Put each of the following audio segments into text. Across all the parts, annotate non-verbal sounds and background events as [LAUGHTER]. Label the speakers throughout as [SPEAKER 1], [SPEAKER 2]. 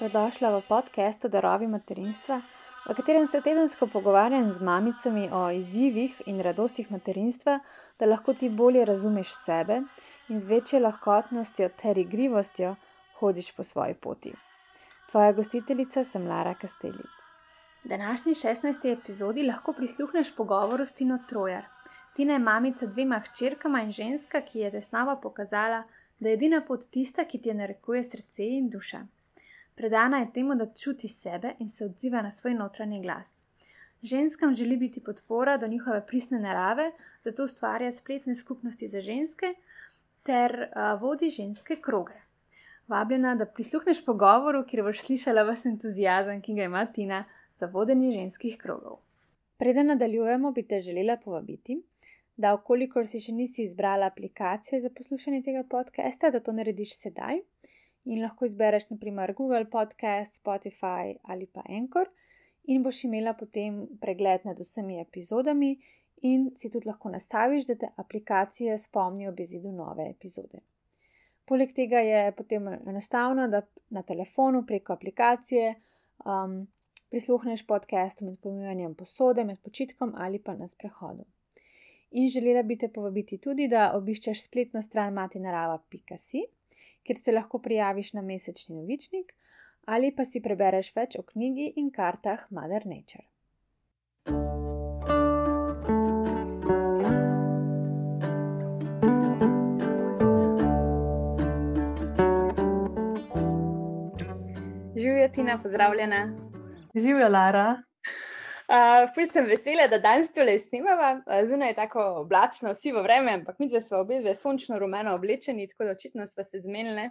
[SPEAKER 1] dobrodošla v podkastu Darovi materinstva, v katerem se tedensko pogovarjam z mamicami o izzivih in radostih materinstva, da lahko ti bolje razumeš sebe in z večjo lahkotnostjo ter igrivostjo hodiš po svoji poti. Tvoja gostiteljica sem Lara Kastelic. V današnji 16. epizodi lahko prisluhneš pogovoru s Tino Trojar. Tina je mamica dvema hčerkama in ženska, ki je tesnava pokazala, da je edina pot tista, ki ti je narekuje srce in duša. Predana je temu, da čuti sebe in se odziva na svoj notranji glas. Ženskam želi biti podpora do njihove pristne narave, zato ustvarja spletne skupnosti za ženske ter uh, vodi ženske kroge. Vabljena, da prisluhneš pogovoru, kjer boš slišala vse entuzijazem, ki ga ima Tina za vodenje ženskih krogov. Preden nadaljujemo, bi te želela povabiti, da, okolikor si še nisi izbrala aplikacije za poslušanje tega podcasta, da to narediš sedaj in lahko izbereš naprimer Google Podcast, Spotify ali pa Anchor in boš imela potem pregled nad vsemi epizodami in si tudi lahko nastaviš, da te aplikacije spomnijo ob izidu nove epizode. Poleg tega je potem enostavno, da na telefonu preko aplikacije um, prisluhneš podcastu med pomivanjem posode, med počitkom ali pa na sprehodu. In želela bi te povabiti tudi, da obiščeš spletno stran matinarava.si, kjer se lahko prijaviš na mesečni novičnik ali pa si prebereš več o knjigi in kartah Mother Nature. Živijo Tina, pozdravljena.
[SPEAKER 2] Živijo Lara.
[SPEAKER 1] Uh, Ful sem vesela, da danes tole snimava. Zunaj je tako oblačno, sivo vreme, ampak mi dve smo obe dve sončno rumeno oblečeni, tako da očitno smo se zmenili.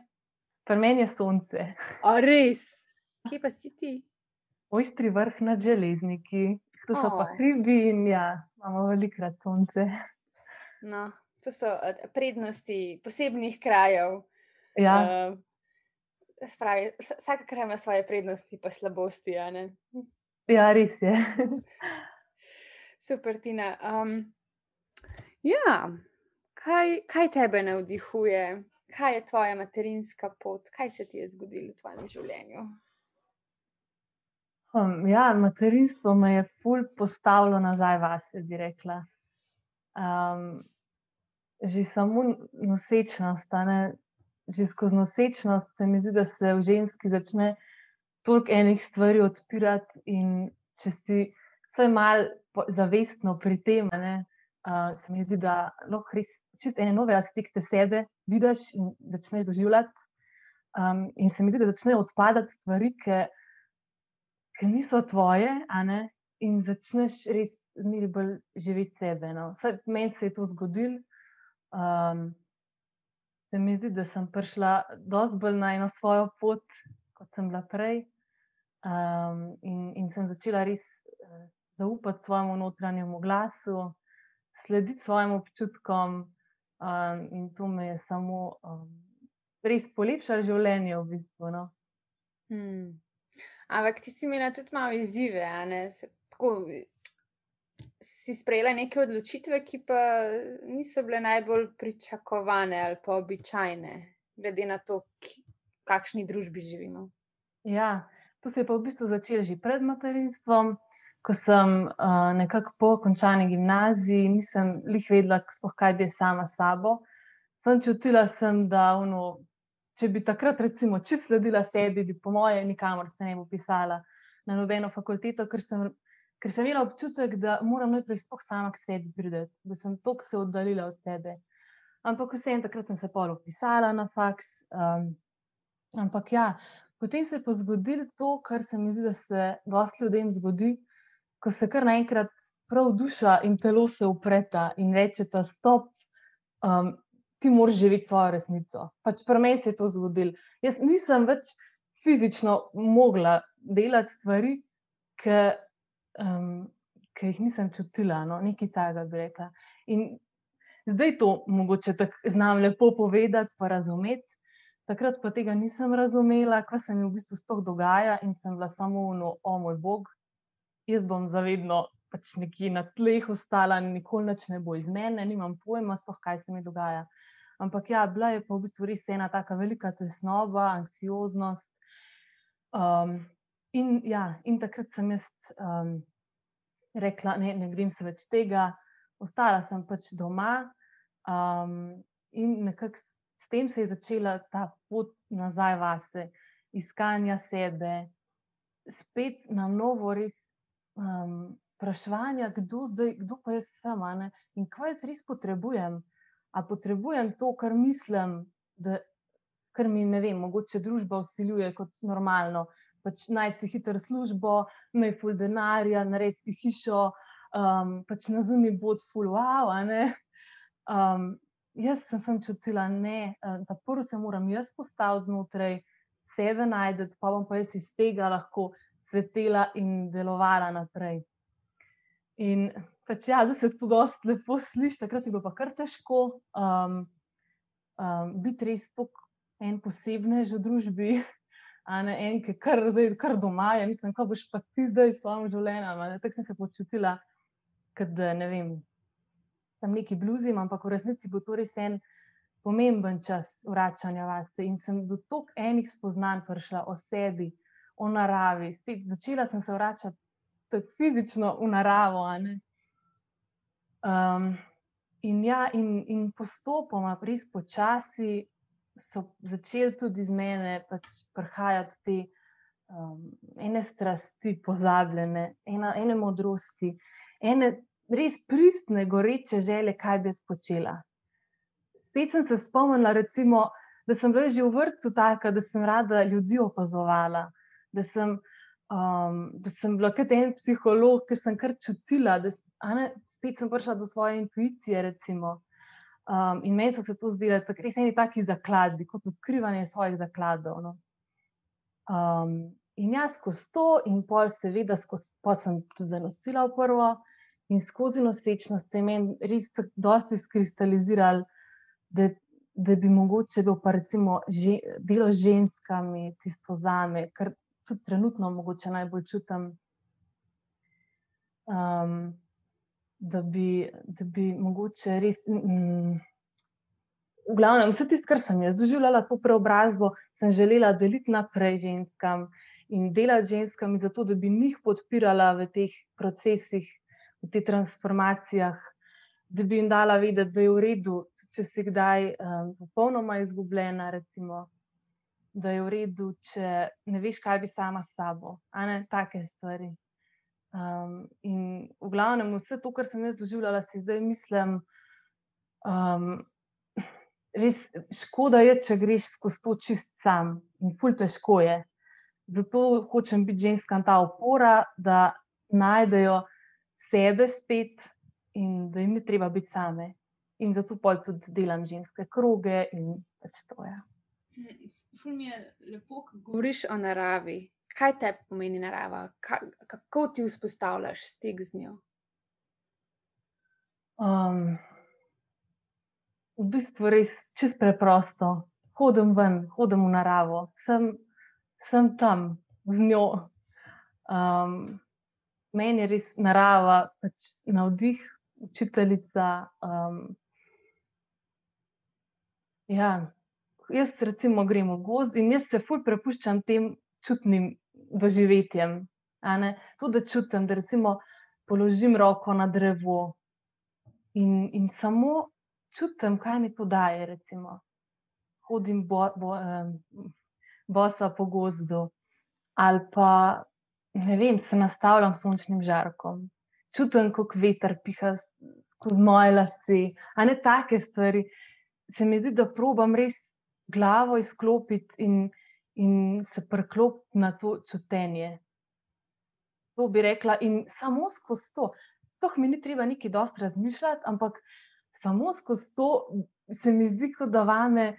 [SPEAKER 2] Pri meni je sonce.
[SPEAKER 1] A res, [LAUGHS] kje pa si ti?
[SPEAKER 2] Ojstri vrh nad železniki, tu so oh. pa hribi in ja, imamo velikrat sonce.
[SPEAKER 1] No, to so prednosti posebnih krajev.
[SPEAKER 2] Ja.
[SPEAKER 1] Uh, spravi, vsak kraj ima svoje prednosti, pa slabosti.
[SPEAKER 2] Ja, res je.
[SPEAKER 1] Super, Tina. Um, ja, kaj, kaj tebe navdihuje, kaj je tvoja materinska pot, kaj se ti je zgodilo v tvojem življenju?
[SPEAKER 2] Um, ja, materinstvo me je pol postavilo nazaj vase, bi rekla. Um, že samo nosečnost, ne, že skozi nosečnost se mi zdi, da se v ženski začne toliko enih stvari odpirati. In če si vse malo zavestno pri tem, ne, uh, se mi zdi, da lahko res čist ene nove aspekte sebe vidiš in začneš doživljati. Um, in se mi zdi, da začnejo odpadati stvari, ki niso tvoje, in začneš res zmeri bolj živeti sebe. No. Meni se je to zgodilo. Um, se mi zdi, da sem prišla dosti bolj na eno svojo pot, kot sem bila prej. Um, in, in sem začela res uh, zaupati svojemu notranjemu glasu, slediti svojim občutkom, um, in to me je samo um, res polepšalo življenje, v bistvu. No?
[SPEAKER 1] Hmm. Ampak ti si imela tudi malo izzive, Se, tako, si sprejela neke odločitve, ki pa niso bile najbolj pričakovane ali pa običajne, glede na to, v kakšni družbi živimo.
[SPEAKER 2] Ja, To se je pa v bistvu začelo že pred materinstvom, ko sem uh, nekako po končani gimnaziji, nisem lih vedela, spoh, kaj bi sama sabo. Sem čutila, sem, da uno, če bi takrat recimo čisto sledila sebi, bi po moje nikamor se ne bi pisala na nobeno fakulteto, ker sem, ker sem imela občutek, da moram najprej spoh sama k sebi prideti, da sem tok se oddaljila od sebe. Ampak vseeno takrat sem se polo pisala na faks. Um, ampak ja, Potem se je pa zgodilo to, kar se mi zdi, da se dosti ljudem zgodi, ko se kar naenkrat prav duša in telo se upreta in reče: ta stop, um, ti moraš živeti svojo resnico. Pač pri meni se je to zgodilo. Jaz nisem več fizično mogla delati stvari, ki um, jih nisem čutila, no, nekaj takega bi rekla. In zdaj to mogoče tako znam lepo povedati, pa razumeti. Takrat pa tega nisem razumela, kaj se mi v bistvu sploh dogaja, in sem bila samo no, o moj bog, jaz bom zavedno pač nekje na tleh ostala, nikoli več ne bo iz mene, nimam pojma, sploh kaj se mi dogaja. Ampak ja, bila je pa v bistvu res ena tako velika tesnoba, anksioznost. Um, in, ja, in takrat sem jaz um, rekla, ne, ne grem se več tega, ostala sem pač doma. Um, in nekako tem se je začela ta pot nazaj vase, iskanja sebe, spet na novo, res um, spraševanja, kdo, zdaj, kdo pa jaz sem in kaj jaz res potrebujem. A potrebujem to, kar mislim, da kar mi ne vem, mogoče družba usiljuje kot normalno. Pač najti si hitro službo, imej ful denarja, naredi si hišo, um, pač na zunaj bo ful wow. Um, jaz sem, sem čutila, ne, da prvo se moram jaz postaviti znotraj sebe, najdete, pa bom pa jaz iz tega lahko cvetela in delovala naprej. In pač ja, zdaj se to dosti lepo sliši, takrat je pa kar težko um, um, biti res tako en posebnež v družbi. A ne en, ki je kar, kar doma, ja, mislim, kako boš pa ti zdaj s svojim življenjem. Tako sem se počutila, da ne vem, tam neki bluzim, ampak v resnici bo to res en pomemben čas vračanja vase. In sem do toliko enih spoznanj prišla o sebi, o naravi. Spet začela sem se vračati tako fizično v naravo. Um, in, ja, in, in postopoma, res počasi, so začeli tudi iz mene pač prihajati te um, ene strasti, pozabljene, ena, ene modrosti, ene res pristne, goreče želje, kaj bi spočela. Spet sem se spomnila, recimo, da sem bila že v vrtu taka, da sem rada ljudi opazovala da sem, um, da sem bila kot en psiholog, ki sem kar čutila, da ne, spet sem prišla do svoje intuicije. Recimo. Um, in meni so se to zdeli tako res neki taki zakladi, kot odkrivanje svojih zakladov. No. Um, in jaz skozi to, in pol, seveda, skozi to sem tudi zanosila v prvo, in skozi nosečnost se je meni res tako dosti skristaliziralo, da, da bi mogoče bil pa recimo že, delo z ženskami, tisto za me, kar tudi trenutno mogoče najbolj čutim, um, da, bi, da bi mogoče res. Mm, v glavnem, vse tisto, kar sem jaz doživljala, to preobrazbo, sem želela deliti naprej ženskam in delati ženskami, zato da bi njih podpirala v teh procesih, v teh transformacijah, da bi jim dala vedeti, da je v redu, če si kdaj um, popolnoma izgubljena. Recimo, da je v redu, če ne veš, kaj bi sama s sabo, a ne take stvari. Um, in v glavnem, vse to, kar sem jaz doživljala, si zdaj mislim, um, res škoda je, če greš skozi to čist sam in ful težko je. Zato hočem biti ženska ta opora, da najdejo sebe spet in da jim je treba biti same. In zato pa tudi delam ženske kroge in pač to je. Ja.
[SPEAKER 1] Ful mi je lepo, ko govoriš o naravi. Kaj te pomeni narava? Ka, kako ti vzpostavljaš stik z njo?
[SPEAKER 2] Um, v bistvu res čist preprosto. Hodim ven, hodim v naravo, sem, sem tam z njo. Um, meni je res narava, pač navdih, učiteljica. Um, ja, jaz recimo grem v gozd in jaz se fulj prepuščam tem čutnim doživetjem. To, da čutim, da recimo položim roko na drevo in, in samo čutim, kaj mi to daje. Recimo. Hodim bo, bo, um, bosa po gozdu ali pa ne vem, se nastavljam sončnim žarkom. Čutim, kako veter piha skozi moje lase, a ne take stvari. Se mi zdi, da probam res glavo izklopiti in, in se preklopiti na to čutenje. To bi rekla, in samo skozi to, sploh mi ni treba nekaj dosti razmišljati, ampak samo skozi to se mi zdi, da vame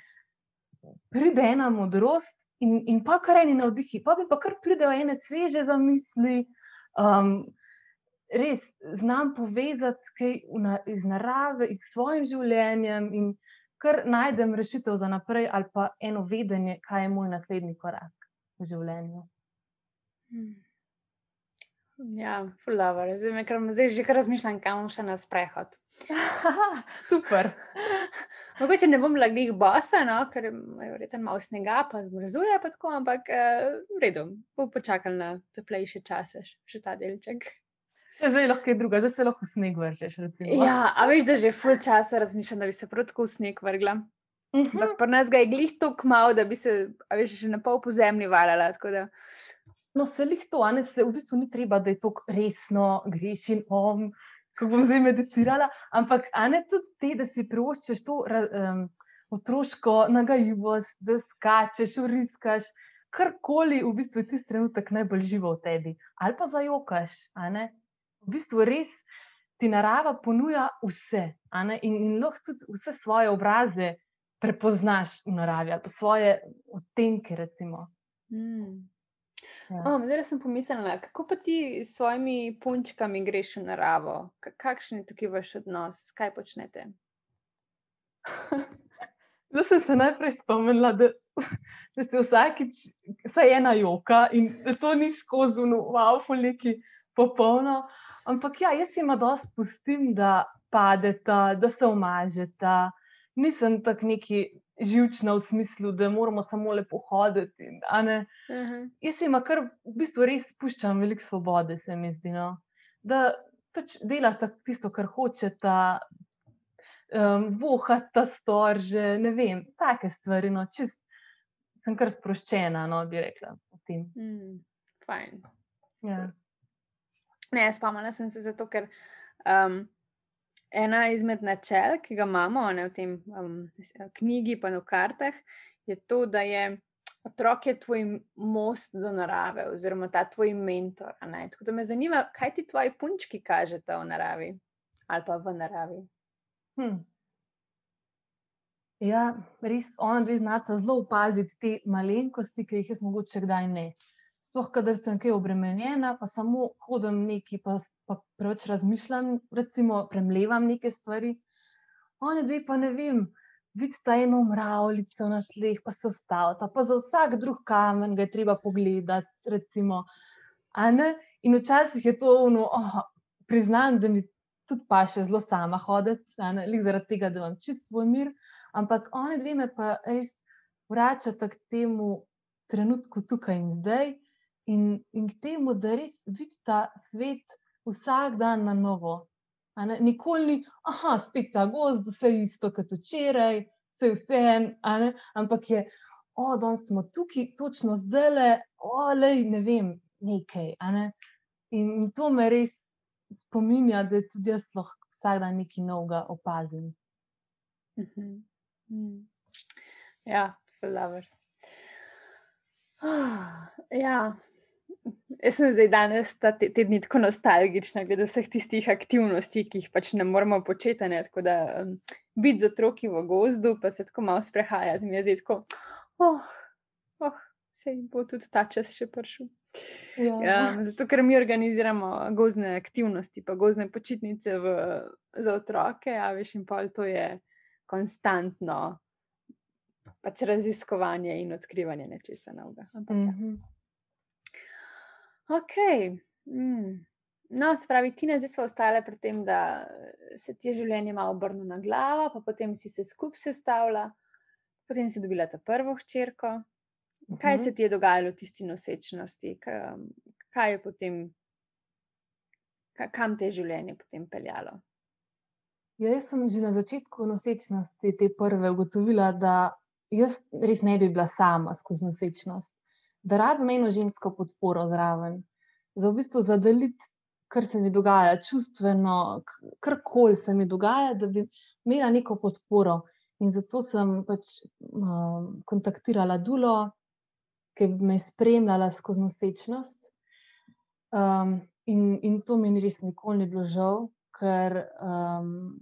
[SPEAKER 2] pride ena modrost in, in pa kar eni navdihi, pa bi pa kar pridejo ene sveže zamisli. Um, res znam povezati kaj iz narave, iz svojim življenjem in kar najdem rešitev za naprej, ali pa eno vedenje, kaj je moj naslednji korak v življenju.
[SPEAKER 1] Hmm. Ja, fulaver. Zdaj, zdaj že kar razmišljam, kam še na sprehod. [LAUGHS]
[SPEAKER 2] Super. [LAUGHS]
[SPEAKER 1] Mogoče ne bom lagih bosa, no, ker je verjetno malo snega, pa zmrzuje, pa tako, ampak uh, v redu, bom počakal na toplejše čase, še ta delček.
[SPEAKER 2] Ja, zdaj lahko je druga, zdaj se lahko sneg vržeš. Recimo.
[SPEAKER 1] Ja, a veš, da že ful časa razmišljam, da bi se prav tako v sneg vrgla.
[SPEAKER 2] Uh -huh.
[SPEAKER 1] Ampak pri nas ga je glih tako malo, da bi se, a veš, še na pol po zemlji valjala.
[SPEAKER 2] No, se jih to, a ne se v bistvu ni treba, da je to resno, greš in om, ko bom zdaj meditirala, ampak a ne tudi te, da si privoščiš to um, otroško nagajivost, da skačeš, uriskaš, karkoli v bistvu je tisti trenutek najbolj živo v tebi, ali pa zajokaš, a ne. V bistvu res ti narava ponuja vse, a ne, in, in lahko tudi vse svoje obraze prepoznaš v naravi, ali pa svoje odtenke, recimo.
[SPEAKER 1] Mm.
[SPEAKER 2] Ja.
[SPEAKER 1] Oh, zdaj sem pomislila, kako pa ti s svojimi punčkami greš v naravo? Ka- Kakšen je tukaj vaš odnos, kaj počnete? [LAUGHS]
[SPEAKER 2] Zdaj sem se najprej spomnila, da, da ste vsakič, vsaj ena joka in da to ni skozi uvaufu neki popolno. Ampak ja, jaz jima dosti pustim, da padeta, da se umažeta. Nisem tako neki živčna v smislu, da moramo samo lepo hoditi.
[SPEAKER 1] Uh -huh.
[SPEAKER 2] Jaz jim kar v bistvu res puščam veliko svobode, se mi zdi. No? Da pač delata tisto, kar hočeta, um, vohata storže, ne vem, take stvari. No? Čist, sem kar sproščena, no, bi rekla. o tem.
[SPEAKER 1] Mm, fajn.
[SPEAKER 2] Ja.
[SPEAKER 1] Ne, spomnila sem se zato, ker um, ena izmed načel, ki ga imamo ne, v tem um, knjigi, pa v kartah, je to, da je otrok je tvoj most do narave, oziroma ta tvoj mentor. Tako da me zanima, kaj ti tvoji punčki kažete o naravi ali pa v naravi.
[SPEAKER 2] Hm. Ja, res, ona dve znata zelo opaziti te malenkosti, ki jih jaz mogoče kdaj ne. Sploh, kadar sem kaj obremenjena, pa samo hodim neki, pa, pa preveč razmišljam, recimo, premlevam neke stvari. One dve pa ne vem, vidita eno mravljico na tleh, pa se ustavita, pa za vsak drug kamen ga je treba pogledati, recimo. In včasih je to ono, oh, priznam, da mi tudi pa še zelo sama hoditi, zaradi tega, da imam čist svoj mir. Ampak one dve me pa res vračata k temu trenutku tukaj in zdaj in, in k temu, da res vidita svet vsak dan na novo. Nikoli ni, aha, spet ta gozd, vse isto kot včeraj, vse vse en, ampak je, o, danes smo tukaj, točno zdaj, o, lej, ne vem, nekaj. Ne. In, to me res spominja, da tudi jaz lahko vsak dan nekaj novega opazim.
[SPEAKER 1] Mhm. Mm. Ja, fulaver. Ja, jaz sem zdaj danes ta te, te dni tako nostalgična, glede vseh tistih aktivnosti, ki jih pač ne moremo početi. Ne? Tako da um, biti z otroki v gozdu, pa se tako malo sprehajati, mi je zdaj tako, oh, oh, se bo tudi ta čas še prišel. Ja, zato, ker mi organiziramo gozdne aktivnosti, pa gozdne počitnice v, za otroke, a veš, in pol to je konstantno pač raziskovanje in odkrivanje nečesa novega. Ampak, ja. Ok. Mm. No, spravi, Tina, zdaj smo ostale pri tem, da se ti je življenje malo obrnilo na glavo, pa potem si se skupaj sestavila, potem si dobila ta prvo hčerko. Kaj
[SPEAKER 2] Mhm.
[SPEAKER 1] se ti je dogajalo v tisti nosečnosti? Ka- Kaj je potem, ka- kam te je življenje potem peljalo?
[SPEAKER 2] Ja, jaz sem že na začetku nosečnosti te prve ugotovila, da jaz res ne bi bila sama skozi nosečnost, da rabim eno žensko podporo zraven, za v bistvu zadeliti, kar se mi dogaja, čustveno, karkoli se mi dogaja, da bi imela neko podporo. In zato sem pač um, kontaktirala Dulo, ki me je spremljala skozi nosečnost. Um, in, in to mi res nikoli ni bilo žal, ker, um,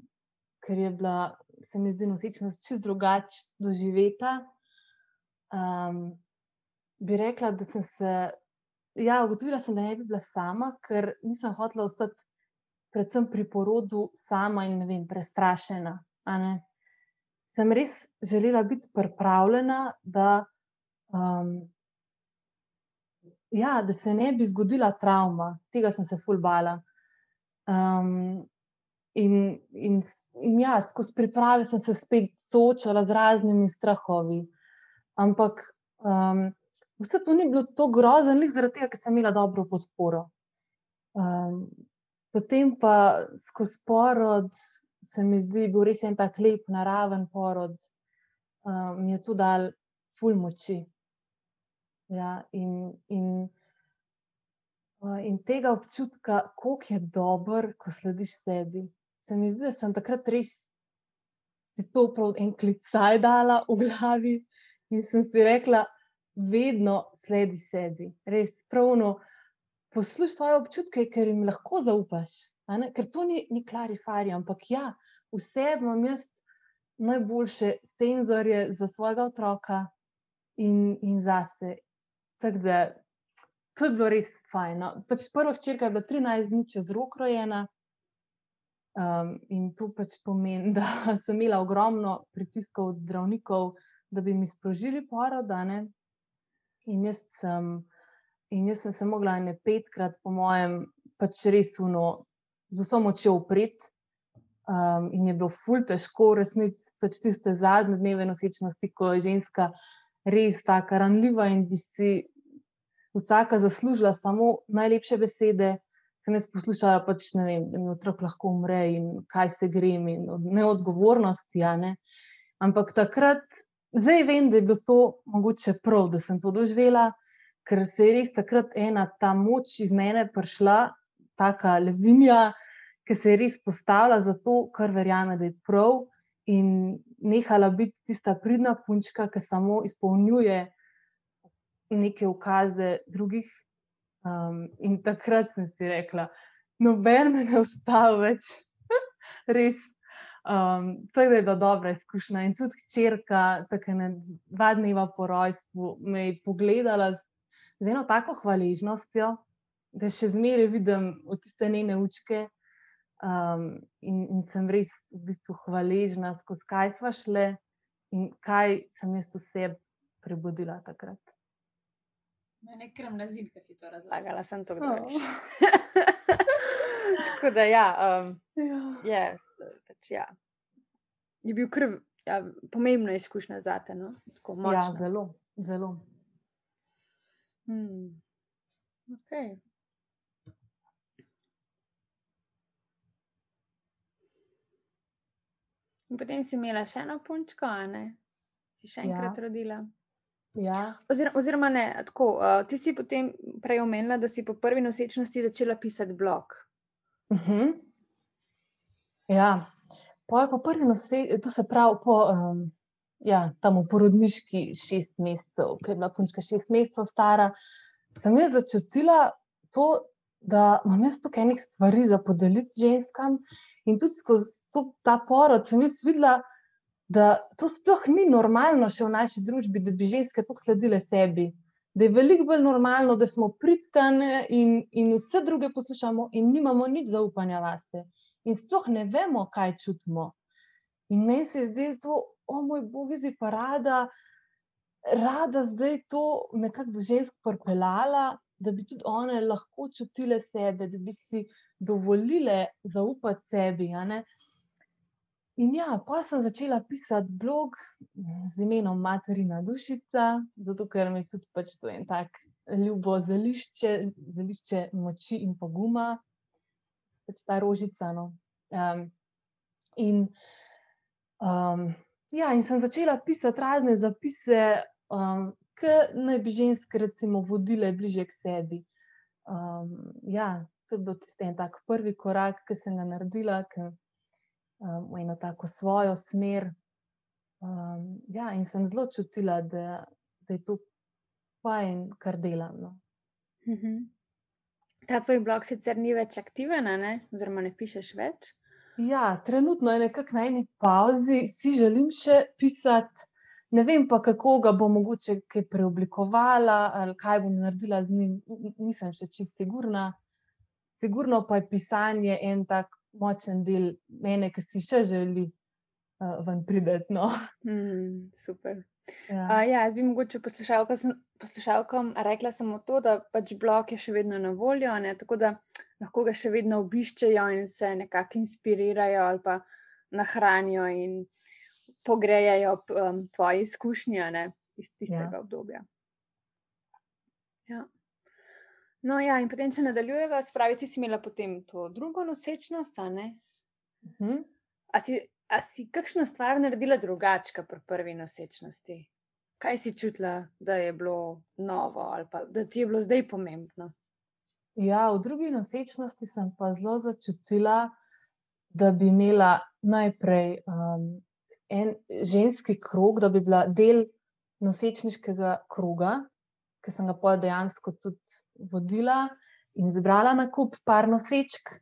[SPEAKER 2] ker je bila, se mi zdi, nosečnost čist drugače doživeta. Um, bi rekla, da sem se, ja, ugotovila sem, da ne bi bila sama, ker nisem hotela ostati, predvsem pri porodu, sama in vem, prestrašena. Sem res želela biti pripravljena, da um, ja, da se ne bi zgodila travma, tega sem se fulbala. Um, in, in, in ja, skozi priprave sem se spet soočala z raznimi strahovi. Ampak um, vse to ni bilo tako grozno, zaradi tega, ker sem imela dobro podporo. Um, potem pa skozi porod se mi zdi, bil res en tak lep, naraven porod, um, mi je to dal ful moči. Ja, in, in, uh, in tega občutka, kako je dobro, ko slediš sebi. Se mi zdi, da sem takrat res si to prav en klicaj dala v glavi in sem si rekla, vedno sledi sebi. Res pravno poslušaj svoje občutke, ker jim lahko zaupaš. Ker to ni, ni klarifari, ampak ja, vse imam jaz najboljše senzorje za svojega otroka in, in zase. Tako da to je bilo res fajn. No. Pač prva hčerka je bila 13 dni čez rok rojena. Um, in to pač pomeni, [LAUGHS] da sem imela ogromno pritiskov od zdravnikov, da bi mi sprožili porod. In jaz sem, in jaz sem se mogla ne petkrat, po mojem, pač res uno, z vso močjo upreti. Um, in je bilo ful težko, resnici, pač tiste zadnje dneve nosečnosti, ko je ženska res tako ranljiva in bi si vsaka zaslužila samo najlepše besede. Sem jaz poslušala, pač, vem, da mi otrok lahko umre in kaj se grem, in neodgovornosti. Ne? Ampak takrat, zdaj vem, da je bilo to mogoče prav, da sem to doživela, ker se je res takrat ena ta moč iz mene prišla, taka levinja, ki se je res postavila za to, kar verjame, da je prav in nehala biti tista pridna punčka, ki samo izpolnjuje neke ukaze drugih. Um, in takrat sem si rekla, noben me ne ustavi več, [LAUGHS] res. Um, to je bila dobra izkušnja. In tudi črka, tako ne dva dneva po rojstvu, me je pogledala z, z eno tako hvaležnostjo, da še zmeraj vidim v tiste njene učke, Um, in, in sem res v bistvu hvaležna, skozi kaj smo šli in kaj sem jaz vse prebudila takrat.
[SPEAKER 1] Na zim, ki si to razlagala, sem to gledala. Oh. [LAUGHS] Tako da, ja, um, ja. Yes, pač, ja. je bil krv, ja, pomembna izkušnja za te. No?
[SPEAKER 2] Ja, zelo, zelo.
[SPEAKER 1] Hmm. Okay. In potem si imela še eno punčko, ne? Si še enkrat ja. rodila.
[SPEAKER 2] Ja.
[SPEAKER 1] Ozir, oziroma, ne, tako, uh, ti si potem prej omenila, da si po prvi nosečnosti začela pisati blog.
[SPEAKER 2] Uh mhm. -huh. Ja, po, po prvi nosečnosti, to se pravi po um, ja, tam v porodniški šest mesecev, ker je bila punčka šest mesecev stara, sem jaz začutila to, da imam jaz tukaj nekaj stvari za podeliti ženskam. In tudi skozi to, ta porod sem jaz videla, da to sploh ni normalno še v naši družbi, da bi ženske tako sledile sebi. Da je veliko bolj normalno, da smo pritkane in, in vse druge poslušamo, in nimamo nič zaupanja vase. In sploh ne vemo, kaj čutimo. In meni se zdelo to, o moj bog, zdaj pa rada, rada zdaj to nekako žensk propelala, da bi tudi one lahko čutile sebe, da bi si dovolile zaupati sebi. In ja, pa sem začela pisati blog z imenom Materina Dušica, zato ker mi tudi pač to en tak ljubo zelišče, zelišče moči in poguma, pač ta rožica. No. Um, in, um, ja, in sem začela pisati razne zapise, um, ki naj bi ženske, recimo, vodile bliže k sebi. Um, ja, to je bil tisti en tak prvi korak, ki sem ga naredila, ki, um, v eno tako svojo smer. Um, ja, in sem zelo čutila, da, da je to fajn, kar delam. No.
[SPEAKER 1] Uh mhm. -huh. Ta tvoj blog sicer ni več aktiven, ne? oziroma ne pišeš več.
[SPEAKER 2] Ja, trenutno je nekako na eni pauzi, si želim še pisati. Ne vem pa, kako ga bom mogoče kaj preoblikovala, ali kaj bom naredila z njim. Nisem še čisto sigurna. Sigurno pa je pisanje en tak močen del mene, ki si še želi uh, ven prideti. No. [LAUGHS]
[SPEAKER 1] Mm, super. Ja. Uh, ja, jaz bi mogoče poslušalkam rekla samo to, da pač blog je še vedno na voljo, ne? tako da lahko ga še vedno obiščejo in se nekako inspirirajo ali pa nahranijo in pogrejajo um, tvoje izkušnje iz tistega ja. obdobja. Ja. No, ja, in potem, če nadaljujeva, spravi, ti si imela potem to drugo nosečnost. Uh -huh.
[SPEAKER 2] Mhm.
[SPEAKER 1] A si, a si kakšno stvar naredila drugače pri prvi nosečnosti? Kaj si čutila, da je bilo novo ali pa da ti je bilo zdaj pomembno?
[SPEAKER 2] Ja, v drugi nosečnosti sem pa zelo začutila, da bi imela najprej um, en ženski krog, da bi bila del nosečniškega kroga, ki sem ga pa dejansko tudi vodila in zbrala na kup par nosečk.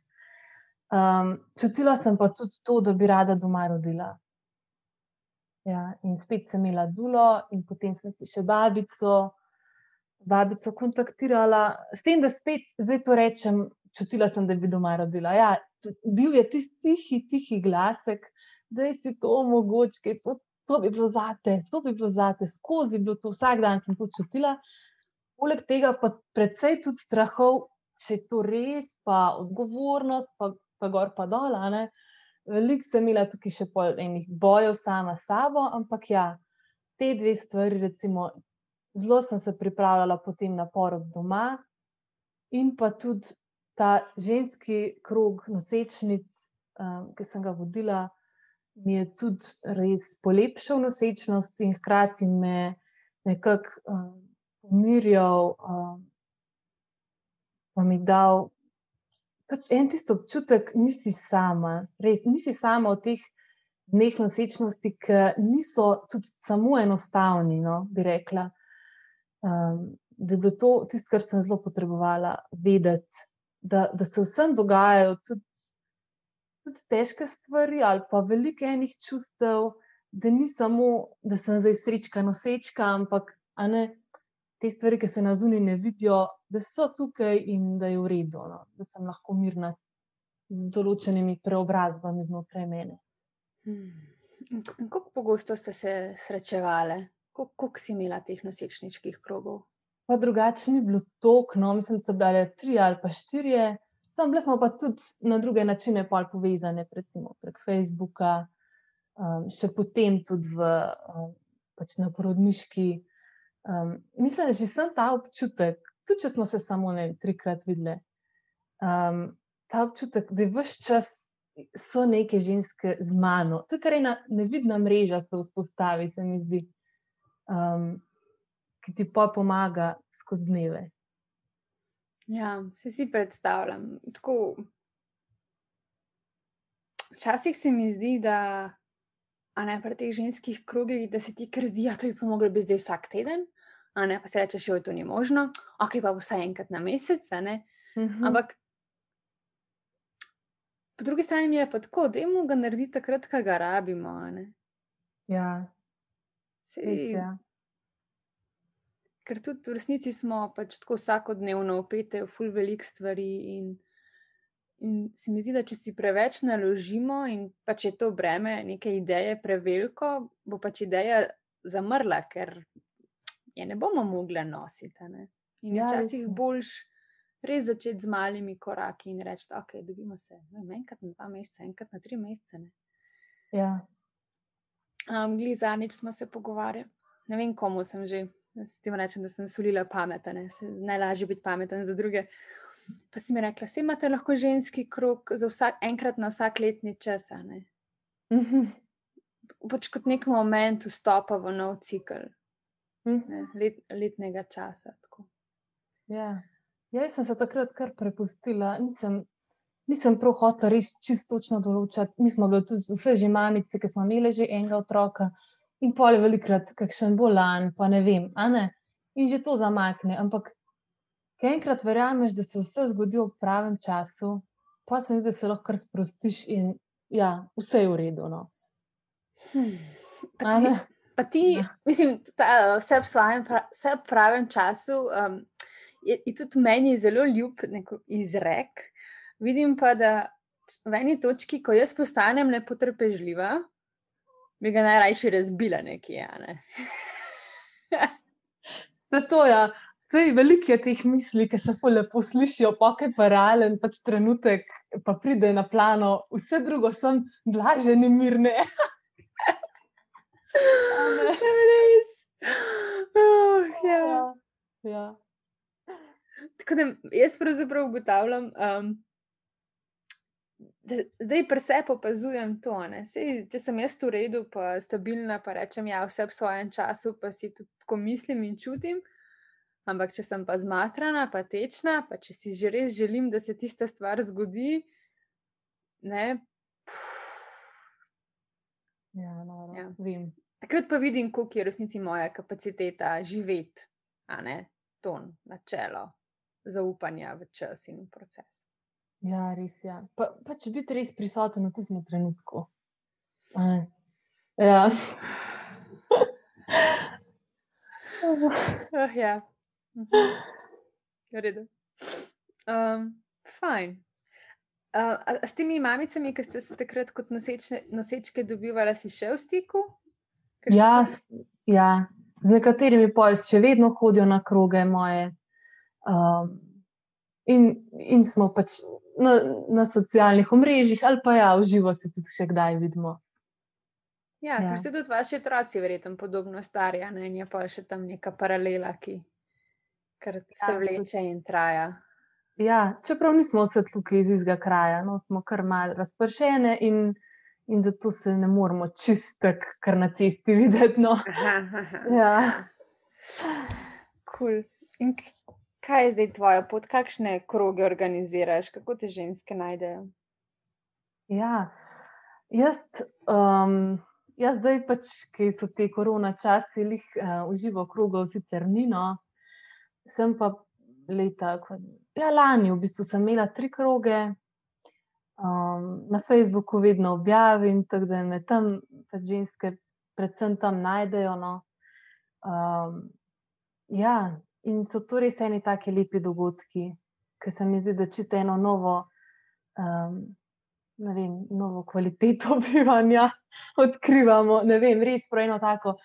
[SPEAKER 2] Um, čutila sem pa tudi to, da bi rada doma rodila. Ja, in spet sem imela dulo, in potem sem si še babico, babico kontaktirala, s tem, da spet zdaj to rečem, čutila sem, da bi doma rodila. Ja, bil je tisti tihi, tihi glasek, da je si to omogočiti, to, to bi bilo zate, to bi bilo zate, skozi bilo to, vsak dan sem to čutila. Poleg tega pa predvsej tudi strahov, če je to res, pa odgovornost, pa, pa gor pa dol. Veliko sem imela tukaj še pol enih bojev sama s sabo, ampak ja, te dve stvari, recimo, zelo sem se pripravljala potem na porod doma in pa tudi ta ženski krog nosečnic, um, ki sem ga vodila, mi je tudi res polepšal nosečnost in hkrati me nekako um, pomirjal, um, pa mi dal pač en tisti občutek, da nisi sama, res nisi sama v teh dneh nosečnosti, ki niso tudi samo enostavni. No, bi rekla. Um, da je bilo to tisto, kar sem zelo potrebovala vedeti, da, da se vsem dogajajo tudi tudi težke stvari, ali pa veliko enih čustev, da ni samo, da sem zdaj srečka, nosečka, ampak ne, te stvari, ki se na zunaj ne vidijo, da so tukaj in da je v redu, no, da sem lahko mirna s, z določenimi preobrazbami znotraj mene.
[SPEAKER 1] Hmm. Kako pogosto ste se srečevali, koliko si imela teh nosečniških krogov?
[SPEAKER 2] Pa drugače ni bilo toliko, no, mislim, da so bile tri ali pa štiri. Sam bili smo pa tudi na druge načine povezane, recimo prek Facebooka, um, še potem tudi v, um, pač na porodniški. Um, mislim, da že sem ta občutek, tudi če smo se samo ne, trikrat videli, um, ta občutek, da je vse čas so neke ženske z mano. To je kar ena nevidna mreža, se vzpostavi, se mi zdi, um, ki ti pa pomaga skozi dneve.
[SPEAKER 1] Ja, se si predstavljam. Tako, včasih se mi zdi, da ne pri teh ženskih krogih, da se ti kar zdi, da ja, bi pomogli bi zdaj vsak teden, a ne pa se reče, da je to ni možno, ok, pa vsaj enkrat na mesec. Mhm. Ampak po drugi strani je pa tako, da jim ga narediti takrat, ko ga rabimo.
[SPEAKER 2] Ja,
[SPEAKER 1] res. Ja ker tudi v resnici smo pač tako vsakodnevno upete v full velik stvari. In, in se mi zdi, da če si preveč naložimo in pač je to breme neke ideje preveliko, bo pač ideja zamrla, ker je ne bomo mogli nositi. Ne? In ja, včasih boljš res začeti z malimi koraki in reči, da okay, dobimo se enkrat na dva meseca, enkrat na tri mesece.
[SPEAKER 2] Ja.
[SPEAKER 1] Um, Glede zadnjič smo se pogovarjali, ne vem, komu sem že S tem rečem, da sem solila pameten, najlažje biti pameten za druge. Pa si mi rekla, vse imate lahko ženski krok za vsak, enkrat na vsak letni čas. Ne?
[SPEAKER 2] Mhm.
[SPEAKER 1] Pač kot nek moment vstopa v nov cikl ne, let, letnega časa.
[SPEAKER 2] Ja. ja, jaz sem se takrat kar prepustila. Nisem, nisem prav hotela res čisto točno določati. Mi smo bili tudi vse že mamice, ki smo imeli že enega otroka in pol je velikrat, kakšen bolan, pa ne vem, ne? in že to zamakne. Ampak, ki enkrat verjameš, da se vse zgodi v pravem času, pa se mi zdi, da se lahko sprostiš in ja, vse je v redu. No.
[SPEAKER 1] Hmm. Pa ti, pa ti ja. mislim, da vse v svojem vse v pravem času. Um, je, je tudi meni zelo ljub izrek. Vidim pa, da v eni točki, ko jaz postanem nepotrpežljiva, bi ga najrajši razbila nekje. Ne? [LAUGHS]
[SPEAKER 2] Zato je. Ja. Sej, veliko je teh misli, ki se lepo slišijo, pokaj pa realen pač trenutek, pa pride na plano, vse drugo sem blažen in mirne. [LAUGHS] [LAUGHS]
[SPEAKER 1] Res. Oh, ja.
[SPEAKER 2] Ja, ja.
[SPEAKER 1] Tako da jaz pravzaprav ugotavljam, um, zdaj pri sebi opazujem to. Sej, če sem jaz v redu, pa stabilna, pa rečem, ja, vse v svojem času, pa si tudi tako mislim in čutim. Ampak, če sem pa zmatrana, pa tečna, pa če si že res želim, da se tista stvar zgodi, ne.
[SPEAKER 2] Ja, no, ja. vem.
[SPEAKER 1] Takrat pa vidim, koliko je resnici moja kapaciteta živeti, a ne ton, načelo, zaupanja v čas in v proces.
[SPEAKER 2] Ja, res je. Ja. Pa, pa če biti res prisoten v tistem trenutku. Ja.
[SPEAKER 1] oh, [LAUGHS] ja. Mhm. Redo. Um, fajn. Uh, a, a s temi mamicami, ki ste se takrat kot nosečne, nosečke dobivali, si še v stiku?
[SPEAKER 2] Ja, ja, z nekaterimi pojsi še vedno hodijo na kroge moje. Um, in, in smo pač na, na socialnih omrežjih, ali pa ja, v živo se tudi še kdaj vidimo.
[SPEAKER 1] Ja, ja. ker ste tudi vaši otroci, verjetno, podobno starja, ne? in je pa še tam neka paralela, ki kar se ja, vleče in traja.
[SPEAKER 2] Ja, čeprav nismo vse tukaj iz istega kraja, no, smo kar mal razpršene in, in zato se ne moramo čistek, kar na cesti [LAUGHS] videti. No. Ja.
[SPEAKER 1] Cool. In kaj je zdaj tvoja pot, kakšne kroge organiziraš, kako te ženske najdejo?
[SPEAKER 2] Ja, jaz, um, jaz zdaj pač, ki so te korona časi, jih uh, uživo krogov sicer ni, no, sem pa leta, ja, lani, v bistvu sem imela tri kroge. Um, na Facebooku vedno objavim, tako da me tam pač ženske, predvsem tam najdejo. No. Um, ja, in so to res eni taki lepi dogodki, ki se mi zdi, da čisto eno novo, um, ne vem, novo kvaliteto [LAUGHS] bivanja odkrivamo. Ne vem, res prav eno tako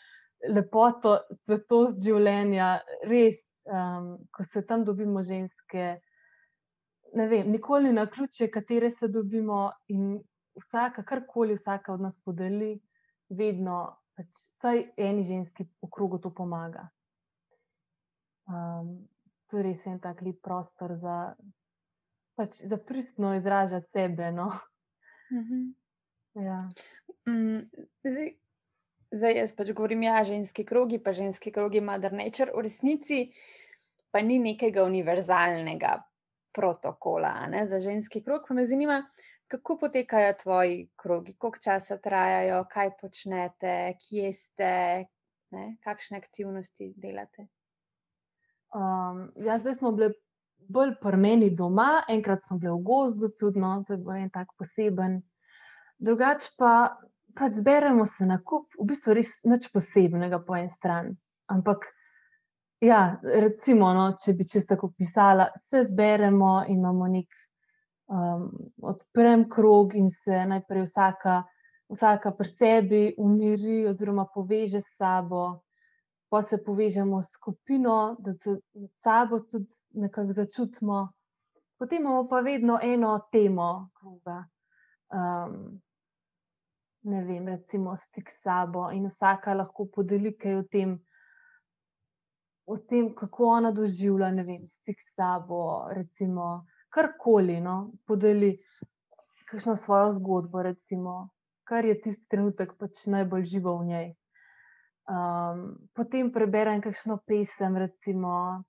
[SPEAKER 2] lepoto, svetost življenja, res um, ko se tam dobimo ženske, ne vem, nikoli na ključe, katere se dobimo in vsaka, karkoli vsaka od nas podeli, vedno, pač vsaj eni ženski v krogu to pomaga. Um, to je res en tak lep prostor za, pač, za pristno izražati sebe. No? Mm -hmm. ja.
[SPEAKER 1] mm, zdaj, zdaj jaz pač govorim, ja, ženski krogi, pa ženski krogi, Mother Nature, v resnici pa ni nekega univerzalnega protokola ne, za ženski krog. Pa me zanima, kako potekajo tvoji krogi, koliko časa trajajo, kaj počnete, kje ste, ne, kakšne aktivnosti delate.
[SPEAKER 2] Um, ja, zdaj smo bili bolj prmeni doma, enkrat smo bili v gozdu, tudi no, to je bil en tak poseben. Drugače pa pač zberemo se na kup, v bistvu res nič posebnega po eni strani. Ampak, ja, recimo, no, če bi čisto tako pisala, se zberemo in imamo nek um, odprem krog in se najprej vsaka, vsaka pri sebi umiri oziroma poveže s sabo. Pa se povežemo s skupino, da se med sabo tudi nekako začutimo. Potem imamo pa vedno eno temo, kruga. Um, ne vem, recimo stik s sabo in vsaka lahko podeli kaj o tem, o tem kako ona doživlja, ne vem, stik s sabo, recimo karkoli, no, podeli kakšno svojo zgodbo, recimo, kar je tisti trenutek pač najbolj živo v njej. Um, potem preberem kakšno pesem, recimo,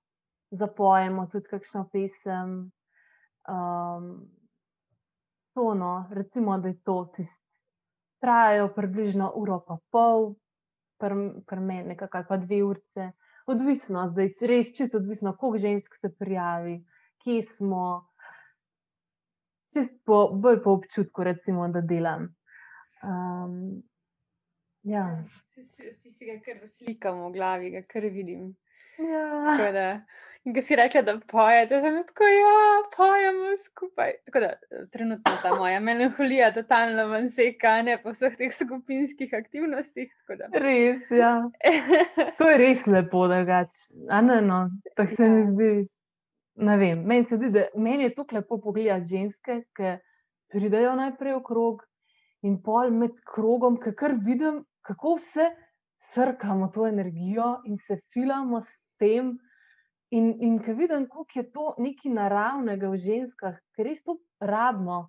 [SPEAKER 2] zapojemo tudi kakšno pesem. Um, to, no, recimo, da je to tisti trajajo približno uro pa pol, pri meni nekako ali pa dve urce. Odvisno, zdaj res čisto odvisno, koliko žensk se prijavi, kje smo. Čist po, bolj po občutku, recimo, da delam. Um, ja.
[SPEAKER 1] Si si ga kar slikam v glavi, ga kar vidim. Ja. In ki si rekla, da pojete, sem tako, ja, pojemo skupaj. Tako da trenutno ta moja melanholija totalno ven seka, ne po vseh teh skupinskih aktivnostih.
[SPEAKER 2] Res, ja. [LAUGHS] To je res lepo, da gač. No, tako se mi ja. zdi. Ne vem, meni se zdi, da meni je tako lepo pogledati ženske, ki pridejo najprej v krog in pol med krogom, kar vidim, kako vse srkamo to energijo in se filamo s tem. In, in ko vidim, kako je to nekaj naravnega v ženskah, ker res to rabimo,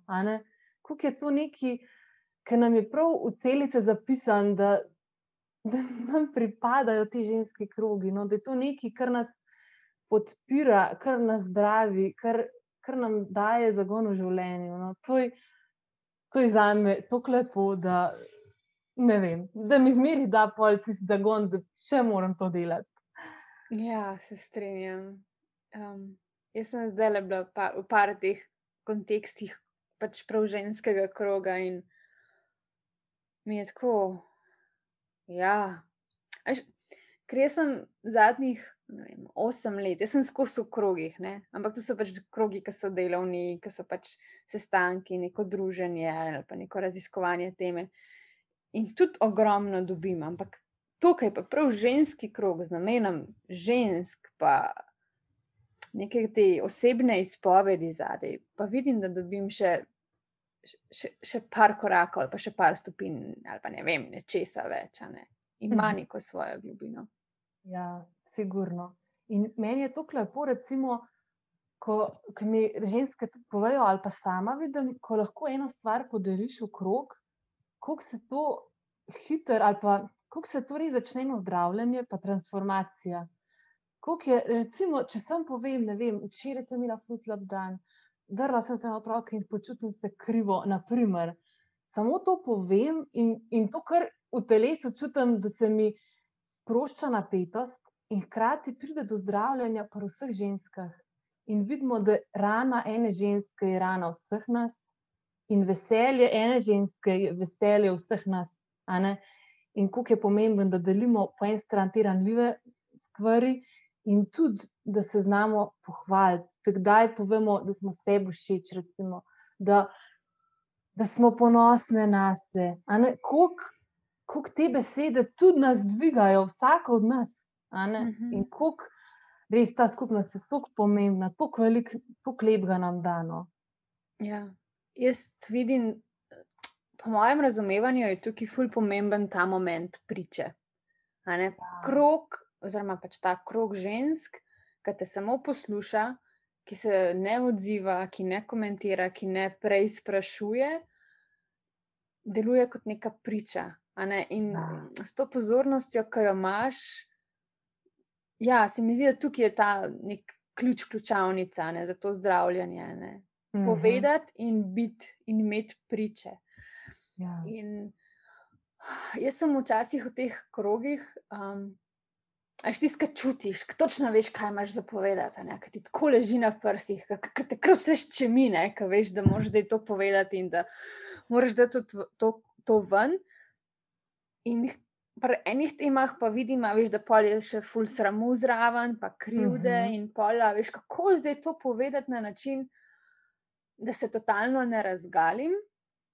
[SPEAKER 2] kako je to nekaj, ki nam je prav v celice zapisan, da, da nam pripadajo ti ženski krogi. No? Da je to nekaj, kar nas podpira, kar nas zdravi, kar, kar nam daje zagon v življenju. No? To, je, to je za me tako lepo, da, vem, da mi zmeri da pol tisti zagon, da še moram to delati.
[SPEAKER 1] Ja, se strinjam. Um, jaz sem zdaj le bila pa, v par teh kontekstih, pač prav ženskega kroga in mi je tako. Ja, Až, ker sem zadnjih vem, osem let, jaz sem skozi v krogih, ne? ampak to so pač krogi, ki so delovni, ki so pač sestanki, neko druženje ali pa neko raziskovanje teme. In tudi ogromno dobim, ampak tukaj pa prav ženski krog z namenom žensk, pa nekaj te osebne izpovedi zadaj, pa vidim, da dobim še, še, še par korakov ali pa še par stopinj ali pa ne vem, nečesa več, ne? ima mhm. neko svojo globino.
[SPEAKER 2] Ja, sigurno. In meni je to lepo, recimo, ko, ko mi ženske to povejo, ali pa sama vidim, ko lahko eno stvar podeliš v krog, kako se to hiter ali pa kako se torej začne eno zdravljenje, pa transformacija. Je, recimo, če sem povem, ne vem, včeraj sem imela fuslab dan, drla sem se na otroke in počutim se krivo, naprimer. Samo to povem in, in to, kar v telesu čutim, da se mi sprošča napetost, in hkrati pride do zdravljenja pri vseh ženskah. In vidimo, da rana ene ženske je rana vseh nas, in veselje ene ženske je veselje vseh nas in kako je pomembno, da delimo po eni strani te ranljive stvari, in tudi, da se znamo pohvaliti, da kdaj povemo, da smo sebi všeč, recimo, da, da smo ponosni na sebe. Kako te besede tudi nas dvigajo, vsak od nas. Mhm. In kako res ta skupnost je tako pomembna, tako lepega nam dano.
[SPEAKER 1] Ja, jaz vidim po mojem razumevanju je tukaj ful pomemben ta moment priče. Ja. Krog, oziroma pač ta krog žensk, ki te samo posluša, ki se ne odziva, ki ne komentira, ki ne preizprašuje, deluje kot neka priča. Ne? In ja. s to pozornostjo, ki jo imaš, ja, se mi zdi, da tukaj je ta nek ključ, ključavnica ne? za to zdravljenje. Mhm. Povedati in biti in imeti priče. Ja. In jaz sem včasih v teh krogih, um, ajš ti skaj čutiš, točno veš, kaj imaš za povedati, ker ti tako leži na prsih, ker te kar vse ščemine, ker veš, da moraš zdaj to povedati in da moraš da to, to, to ven. In pri enih temah pa vidim, veš, da pol je še ful sramu zraven, pa krivde uh mhm. -huh. in pol, veš, kako zdaj to povedati na način, da se totalno ne razgalim.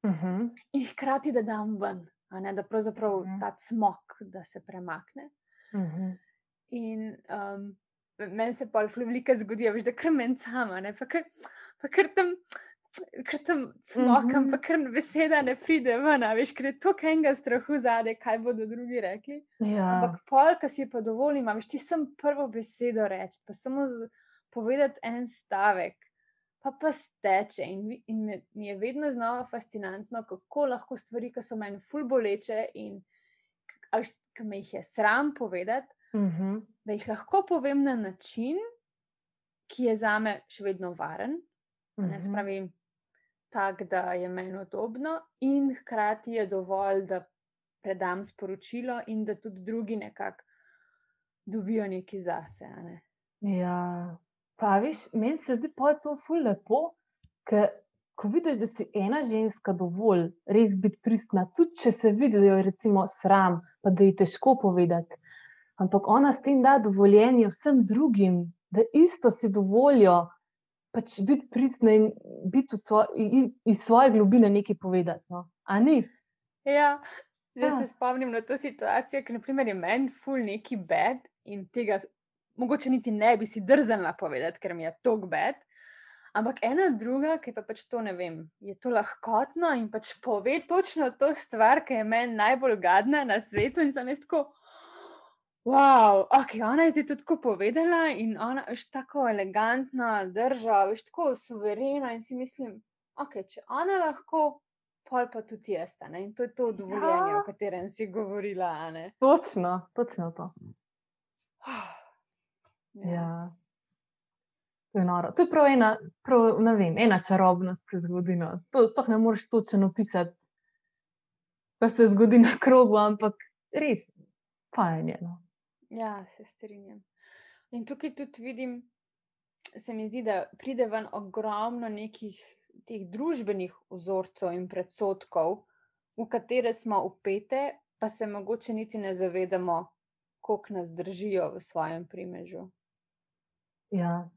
[SPEAKER 1] -huh. Mhm. In hkrati, da dam ven, ne, da pravzaprav uh. -huh. ta smog, da se premakne. Uh. -huh. In um, meni se pa veliko zgodi, veš, da kremen sama, ne, pa kar, pa kar tam. Ker tam smokam, mm -hmm. pa kar beseda ne pride ven, veš, ker je to enega strahu zadaj, kaj bodo drugi rekli. Ja. Ampak pol, ki si pa dovolim, veš, ti sem prvo besedo reči, pa samo povedati en stavek, pa pa steče. In, in mi je vedno znova fascinantno, kako lahko stvari, ki so meni ful boleče in ki me jih je sram povedati, uh mhm. -huh. da jih lahko povem na način, ki je za me še vedno varen. Uh -huh. Ne mhm. spravim. Tako da je meni udobno, in hkrati je dovolj, da predam sporočilo, in da tudi drugi nekako dobijo nekaj zase. Ne?
[SPEAKER 2] Ja, Pa, veš, meni se zdi pa to ful lepo, ker ko vidiš, da si ena ženska dovolj res biti pristna, tudi če se vidi, da jo je recimo sram, pa da je težko povedati. ampak ona s tem da dovoljenje vsem drugim, da isto si dovolijo pač biti pristna in biti svo, iz svoje globine nekaj povedati. No? A ni?
[SPEAKER 1] Ja, zdaj ja. se spomnim na to situacijo, ki je meni ful neki bed in tega mogoče niti ne bi si drznila povedati, ker mi je to bed. Ampak ena druga, ki pa pač to ne vem, je to lahkotno in pač pove točno to stvar, ki je meni najbolj gadna na svetu. In sem jaz tako, wow, ok, ona je zdaj tudi tako povedala in ona je tako elegantna, država, veš tako suverena in si mislim, ok, če ona lahko. Pol pa tudi jaz, ne? in to je to dovoljenje, ja. o katerem si govorila.
[SPEAKER 2] Točno, točno to. Ja. Ja. To je noro. To je prav ena, prav, ne vem, ena čarobnost, ki se zgodi. No. To sploh ne moreš točno opisati, da se zgodi na krogu, ampak res, pa je njeno.
[SPEAKER 1] Ja, se strinjam. In tukaj tudi vidim, se mi zdi, da pride ven ogromno nekih teh družbenih vzorcev in predsotkov, v katere smo upete, pa se mogoče niti ne zavedamo, koliko nas držijo v svojem primežu.
[SPEAKER 2] Ja,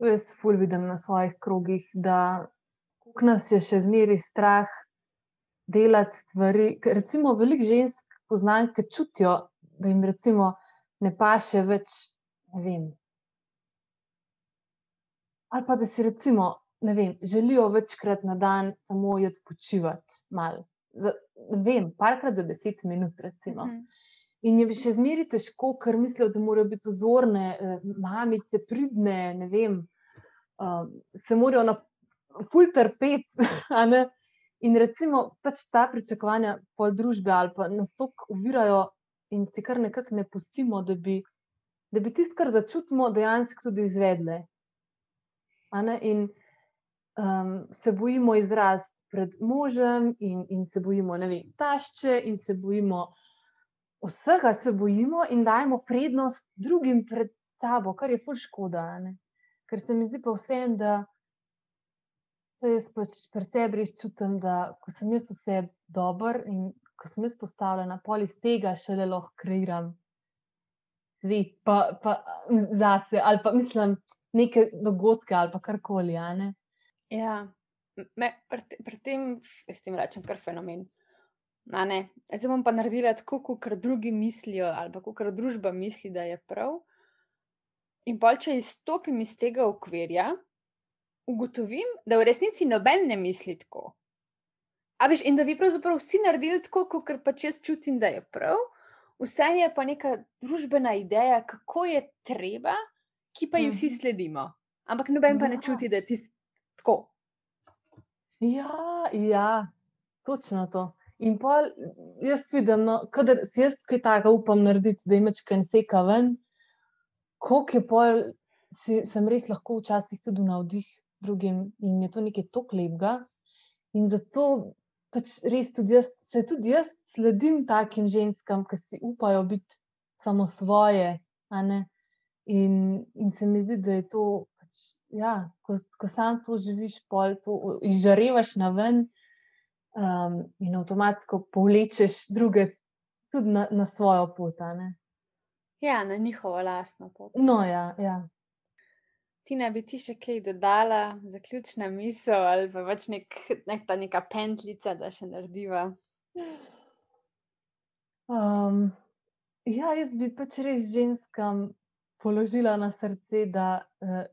[SPEAKER 2] jaz ful vidim na svojih krogih, da nas je še zmeraj strah delati stvari. Ker recimo veliko žensk poznam, ki čutijo, da jim recimo ne paše več, ne vem. Ali pa da si recimo, ne vem, želijo večkrat na dan samo jeti počivati malo. Za, ne vem, parkrat za deset minut, recimo. Mm -hmm. In je še zmeraj težko, ker mislijo, da morajo biti ozorne, eh, mamice, pridne, ne vem, uh, se morajo na fulter pet. [LAUGHS] In recimo pač ta pričakovanja po družbi ali pa nas tako uvirajo, in si kar nekako ne pustimo, da bi, da bi tisto, kar začutimo, dejansko tudi izvedle. In um, se bojimo izrast pred možem, in, in se bojimo, ne vem, tašče, in se bojimo vsega se bojimo in dajemo prednost drugim pred sabo, kar je ful škoda. Ne? Ker se mi zdi pa vsem, da se jaz pač pri sebi res čutim, da ko sem jaz vse dober in ko sem jaz postavljena, pol iz tega šele lahko kreiram svet, pa, pa zase, ali pa mislim neke dogodke ali karkoli.
[SPEAKER 1] Ja, me, pri, pri tem, s tem rečem, kar fenomen. Zdaj bom pa naredila tako, kot drugi mislijo, ali pa kot družba misli, da je prav. In pa, če izstopim iz tega okvirja, ugotovim, da v resnici noben ne misli tako. A veš, in da bi pravzaprav vsi naredili tako, kot pač jaz čutim, da je prav, vse je pa neka družbena ideja, kako je treba, ki pa ji vsi mhm. sledimo. Ampak noben pa ne ja. čuti, da je tisto tako.
[SPEAKER 2] Ja, ja, točno to. In pa jaz vidim, no, da si jaz kaj takega upam narediti, da imaš kaj seka ven, koliko je pol, si, sem res lahko včasih tudi na vdih drugim in je to nekaj tako lepega. In zato pač res tudi jaz, se tudi jaz sledim takim ženskam, ki si upajo biti samo svoje. In, in se mi zdi, da je to, pač, ja, ko, ko sam to živiš, pol to izžarevaš na ven um, in avtomatsko povlečeš druge tudi na, na svojo pot.
[SPEAKER 1] Ja, na njihovo lastno pot.
[SPEAKER 2] No, ja, ja.
[SPEAKER 1] Ti ne bi ti še kaj dodala, zaključna misel ali pa več nek, nek ta neka pentljica, da še narediva.
[SPEAKER 2] Um, ja, jaz bi pač res ženskam položila na srce, da, eh,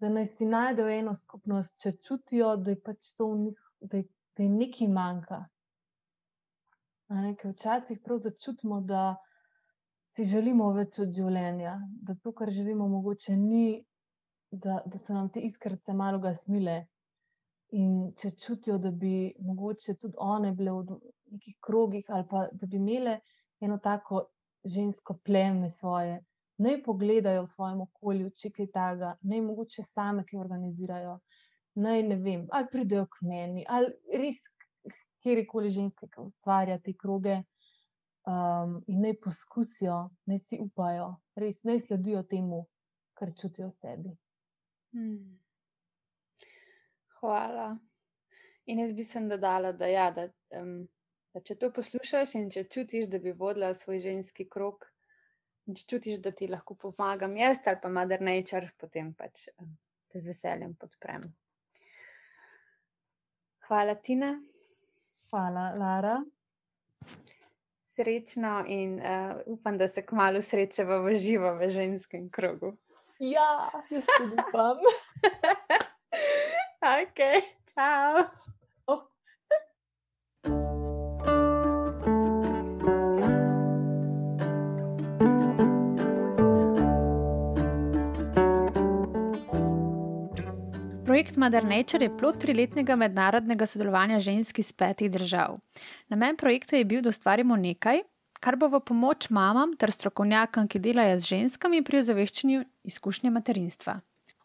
[SPEAKER 2] da naj si najdejo eno skupnost, če čutijo, da je pač to v njih, da je da jim nekaj manjka. Ker včasih prav začutimo, da si želimo več od življenja, da to, kar živimo, mogoče ni, da, da so nam te iskrice malo gasnile. In če čutijo, da bi mogoče tudi one bile v nekih krogih, ali pa da bi imele eno tako žensko pleme svoje, naj pogledajo v svojem okolju, če kaj takega, naj mogoče same kaj organizirajo naj ne vem, ali pridejo k meni, ali res kjerkoli ženske, ki ustvarja te kroge um, in naj poskusijo, naj si upajo, res naj sledijo temu, kar čutijo v sebi. Hmm.
[SPEAKER 1] Hvala. In jaz bi se dodala, da, ja, da, um, da če to poslušaš in če čutiš, da bi vodila svoj ženski krok, In če čutiš, da ti lahko pomagam jaz ali pa Mother Nature, potem pač eh, te z veseljem podprem. Hvala, Tina.
[SPEAKER 2] Hvala, Lara.
[SPEAKER 1] Srečno in uh, upam, da se kmalo srečava v živo v ženskem krogu.
[SPEAKER 2] Ja, jaz tudi upam. [LAUGHS]
[SPEAKER 1] ok, čau. Projekt Mother Nature je plod triletnega mednarodnega sodelovanja žensk iz petih držav. Namen projekta je bil, da ustvarimo nekaj, kar bo v pomoč mamam ter strokovnjakom, ki delajo z ženskami pri ozaveščanju izkušnje materinstva.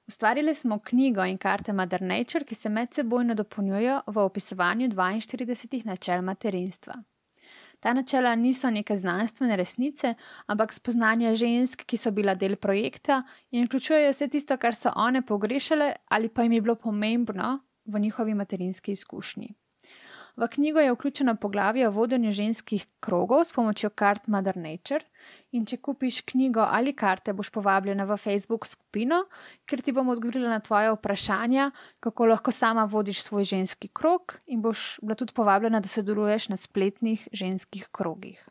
[SPEAKER 1] Ustvarili smo knjigo in karte Mother Nature, ki se medsebojno dopolnjujejo v opisovanju 42 načel materinstva. Ta načela niso neke znanstvene resnice, ampak spoznanja žensk, ki so bila del projekta in vključujejo vse tisto, kar so one pogrešale ali pa jim je bilo pomembno v njihovi materinski izkušnji. V knjigo je vključeno poglavje o vodenju ženskih krogov s pomočjo kart Mother Nature. In če kupiš knjigo ali karte, boš povabljena v Facebook skupino, ker ti bom odgovorila na tvoje vprašanja, kako lahko sama vodiš svoj ženski krog, in boš bila tudi povabljena, da sodeluješ na spletnih ženskih krogih.